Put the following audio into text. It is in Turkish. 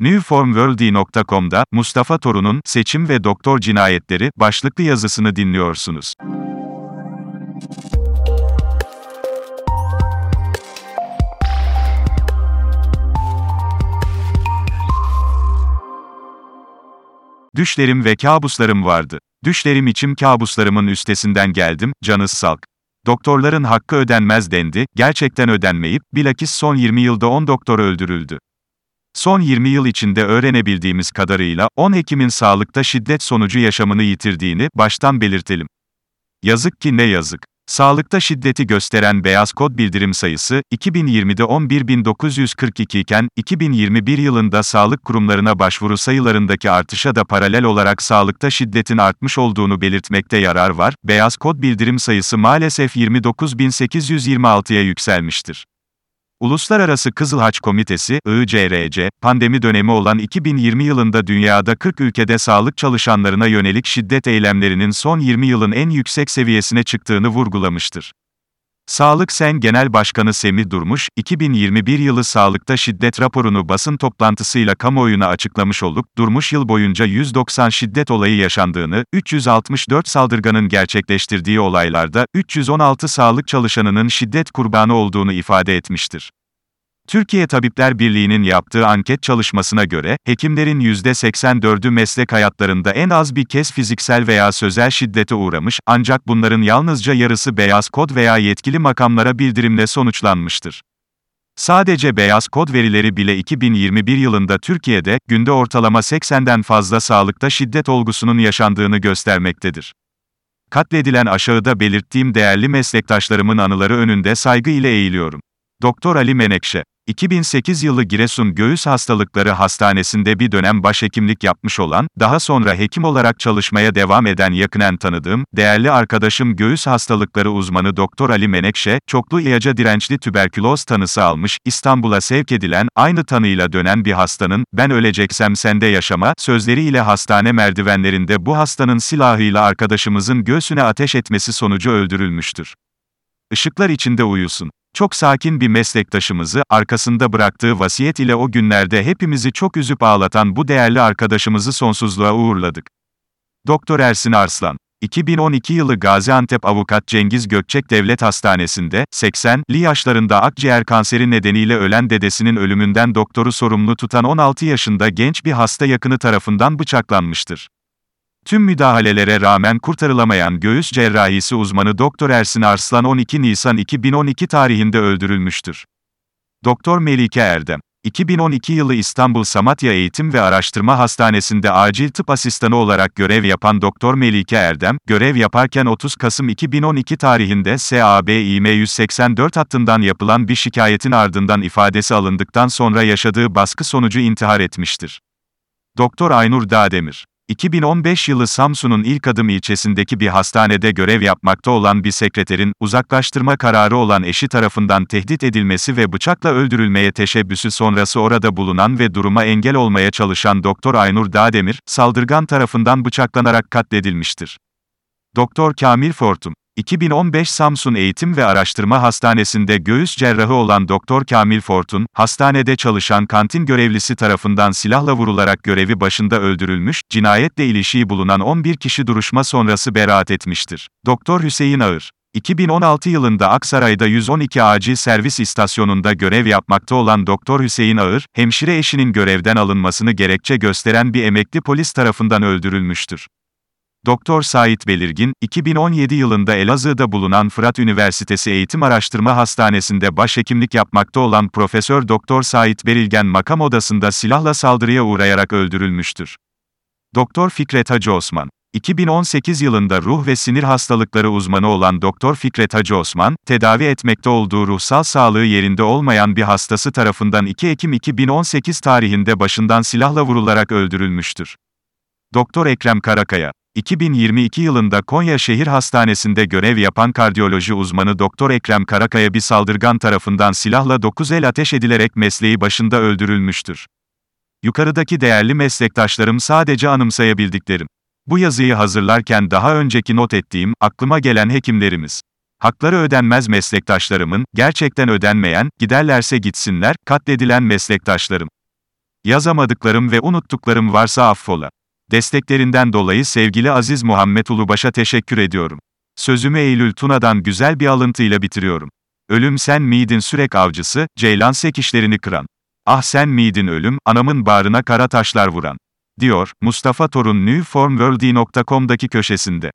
Newformworld.com'da Mustafa Torun'un Seçim ve Doktor Cinayetleri başlıklı yazısını dinliyorsunuz. Düşlerim ve kabuslarım vardı. Düşlerim içim kabuslarımın üstesinden geldim, canız salk. Doktorların hakkı ödenmez dendi, gerçekten ödenmeyip, bilakis son 20 yılda 10 doktor öldürüldü. Son 20 yıl içinde öğrenebildiğimiz kadarıyla 10 hekimin sağlıkta şiddet sonucu yaşamını yitirdiğini baştan belirtelim. Yazık ki ne yazık. Sağlıkta şiddeti gösteren beyaz kod bildirim sayısı 2020'de 11.942 iken 2021 yılında sağlık kurumlarına başvuru sayılarındaki artışa da paralel olarak sağlıkta şiddetin artmış olduğunu belirtmekte yarar var. Beyaz kod bildirim sayısı maalesef 29.826'ya yükselmiştir. Uluslararası Kızıl Haç Komitesi, ICRC, pandemi dönemi olan 2020 yılında dünyada 40 ülkede sağlık çalışanlarına yönelik şiddet eylemlerinin son 20 yılın en yüksek seviyesine çıktığını vurgulamıştır. Sağlık Sen Genel Başkanı Semih Durmuş, 2021 yılı sağlıkta şiddet raporunu basın toplantısıyla kamuoyuna açıklamış olup, Durmuş yıl boyunca 190 şiddet olayı yaşandığını, 364 saldırganın gerçekleştirdiği olaylarda, 316 sağlık çalışanının şiddet kurbanı olduğunu ifade etmiştir. Türkiye Tabipler Birliği'nin yaptığı anket çalışmasına göre, hekimlerin %84'ü meslek hayatlarında en az bir kez fiziksel veya sözel şiddete uğramış, ancak bunların yalnızca yarısı beyaz kod veya yetkili makamlara bildirimle sonuçlanmıştır. Sadece beyaz kod verileri bile 2021 yılında Türkiye'de, günde ortalama 80'den fazla sağlıkta şiddet olgusunun yaşandığını göstermektedir. Katledilen aşağıda belirttiğim değerli meslektaşlarımın anıları önünde saygı ile eğiliyorum. Doktor Ali Menekşe 2008 yılı Giresun Göğüs Hastalıkları Hastanesi'nde bir dönem başhekimlik yapmış olan, daha sonra hekim olarak çalışmaya devam eden yakinen tanıdığım, değerli arkadaşım göğüs hastalıkları uzmanı Doktor Ali Menekşe, çoklu ilaca dirençli tüberküloz tanısı almış, İstanbul'a sevk edilen, aynı tanıyla dönen bir hastanın, ben öleceksem sende yaşama, sözleriyle hastane merdivenlerinde bu hastanın silahıyla arkadaşımızın göğsüne ateş etmesi sonucu öldürülmüştür. Işıklar içinde uyusun. Çok sakin bir meslektaşımızı, arkasında bıraktığı vasiyet ile o günlerde hepimizi çok üzüp ağlatan bu değerli arkadaşımızı sonsuzluğa uğurladık. Doktor Ersin Arslan 2012 yılı Gaziantep Avukat Cengiz Gökçek Devlet Hastanesi'nde, 80'li yaşlarında akciğer kanseri nedeniyle ölen dedesinin ölümünden doktoru sorumlu tutan 16 yaşında genç bir hasta yakını tarafından bıçaklanmıştır. Tüm müdahalelere rağmen kurtarılamayan göğüs cerrahisi uzmanı Doktor Ersin Arslan 12 Nisan 2012 tarihinde öldürülmüştür. Doktor Melike Erdem 2012 yılı İstanbul Samatya Eğitim ve Araştırma Hastanesi'nde acil tıp asistanı olarak görev yapan Doktor Melike Erdem, görev yaparken 30 Kasım 2012 tarihinde SABİM 184 hattından yapılan bir şikayetin ardından ifadesi alındıktan sonra yaşadığı baskı sonucu intihar etmiştir. Doktor Aynur Dağdemir 2015 yılı Samsun'un ilk adım ilçesindeki bir hastanede görev yapmakta olan bir sekreterin, uzaklaştırma kararı olan eşi tarafından tehdit edilmesi ve bıçakla öldürülmeye teşebbüsü sonrası orada bulunan ve duruma engel olmaya çalışan Doktor Aynur Dağdemir, saldırgan tarafından bıçaklanarak katledilmiştir. Doktor Kamil Fortum 2015 Samsun Eğitim ve Araştırma Hastanesi'nde göğüs cerrahı olan Doktor Kamil Fortun, hastanede çalışan kantin görevlisi tarafından silahla vurularak görevi başında öldürülmüş, cinayetle ilişiği bulunan 11 kişi duruşma sonrası beraat etmiştir. Doktor Hüseyin Ağır 2016 yılında Aksaray'da 112 acil servis istasyonunda görev yapmakta olan Doktor Hüseyin Ağır, hemşire eşinin görevden alınmasını gerekçe gösteren bir emekli polis tarafından öldürülmüştür. Doktor Sait Belirgin, 2017 yılında Elazığ'da bulunan Fırat Üniversitesi Eğitim Araştırma Hastanesi'nde başhekimlik yapmakta olan Profesör Doktor Sait Berilgen makam odasında silahla saldırıya uğrayarak öldürülmüştür. Doktor Fikret Hacı Osman 2018 yılında ruh ve sinir hastalıkları uzmanı olan Doktor Fikret Hacı Osman, tedavi etmekte olduğu ruhsal sağlığı yerinde olmayan bir hastası tarafından 2 Ekim 2018 tarihinde başından silahla vurularak öldürülmüştür. Doktor Ekrem Karakaya 2022 yılında Konya Şehir Hastanesi'nde görev yapan kardiyoloji uzmanı Doktor Ekrem Karakaya bir saldırgan tarafından silahla 9 el ateş edilerek mesleği başında öldürülmüştür. Yukarıdaki değerli meslektaşlarım sadece anımsayabildiklerim. Bu yazıyı hazırlarken daha önceki not ettiğim, aklıma gelen hekimlerimiz. Hakları ödenmez meslektaşlarımın, gerçekten ödenmeyen, giderlerse gitsinler, katledilen meslektaşlarım. Yazamadıklarım ve unuttuklarım varsa affola. Desteklerinden dolayı sevgili Aziz Muhammed Ulubaş'a teşekkür ediyorum. Sözümü Eylül Tuna'dan güzel bir alıntıyla bitiriyorum. Ölüm sen miydin sürek avcısı, ceylan sekişlerini kıran. Ah sen miydin ölüm, anamın bağrına kara taşlar vuran. Diyor, Mustafa Torun newformworld.com'daki köşesinde.